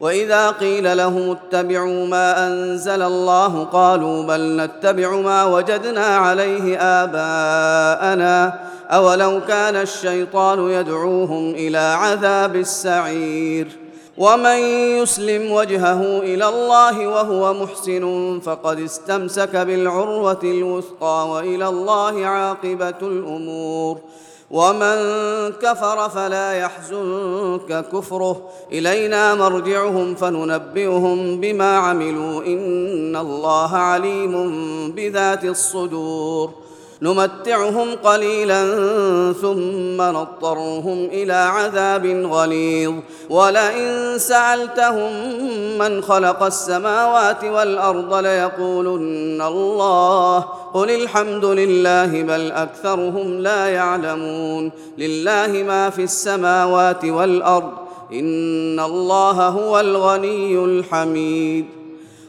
وإذا قيل لهم اتبعوا ما أنزل الله قالوا بل نتبع ما وجدنا عليه آباءنا أولو كان الشيطان يدعوهم إلى عذاب السعير ومن يسلم وجهه إلى الله وهو محسن فقد استمسك بالعروة الوثقى وإلى الله عاقبة الأمور ومن كفر فلا يحزنك كفره. إلينا مرجعهم فننبئهم بما عملوا. إن الله عليم بذات الصدور. نمتعهم قليلا ثم نضطرهم إلى عذاب غليظ. ولئن سألتهم من خلق السماوات والأرض ليقولن الله. قل الحمد لله بل أكثرهم لا يعلمون. لله ما في السماوات والأرض. إن الله هو الغني الحميد.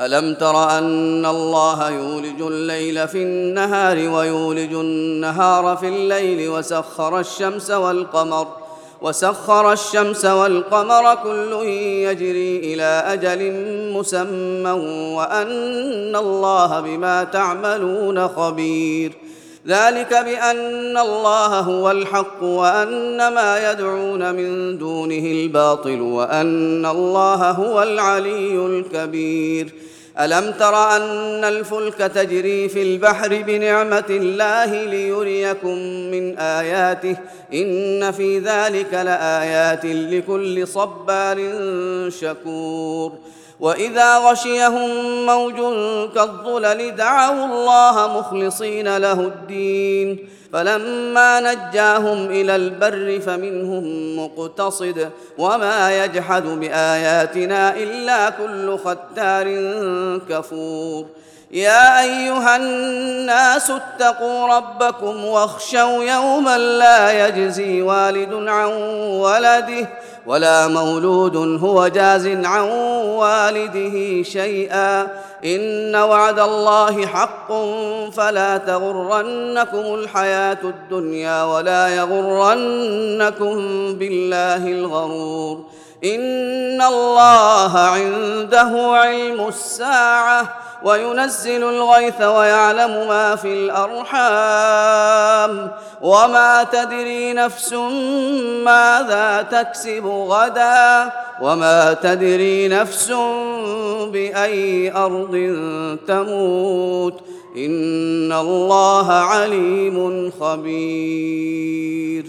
ألم تر أن الله يولج الليل في النهار ويولج النهار في الليل وسخر الشمس والقمر وسخر الشمس والقمر كل يجري إلى أجل مسمى وأن الله بما تعملون خبير. ذلك بأن الله هو الحق وأن ما يدعون من دونه الباطل وأن الله هو العلي الكبير. ألم تر أن الفلك تجري في البحر بنعمة الله ليريكم من آياته؟ إن في ذلك لآيات لكل صبار شكور. وإذا غشيهم موج كالظلل دعوا الله مخلصين له الدين. فلما نجاهم إلى البر فمنهم مقتصد. وما يجحد بآياتنا إلا كل ختار كفور يا أيها الناس اتقوا ربكم واخشوا يوما لا يجزي والد عن ولده ولا مولود هو جاز عن والده شيئا. إن وعد الله حق فلا تغرنكم الحياة الدنيا ولا يغرنكم بالله الغرور. إن الله عنده علم الساعة. وينزل الغيث ويعلم ما في الأرحام. وما تدري نفس ماذا تكسب غدا. وما تدري نفس بأي أرض تموت. إن الله عليم خبير.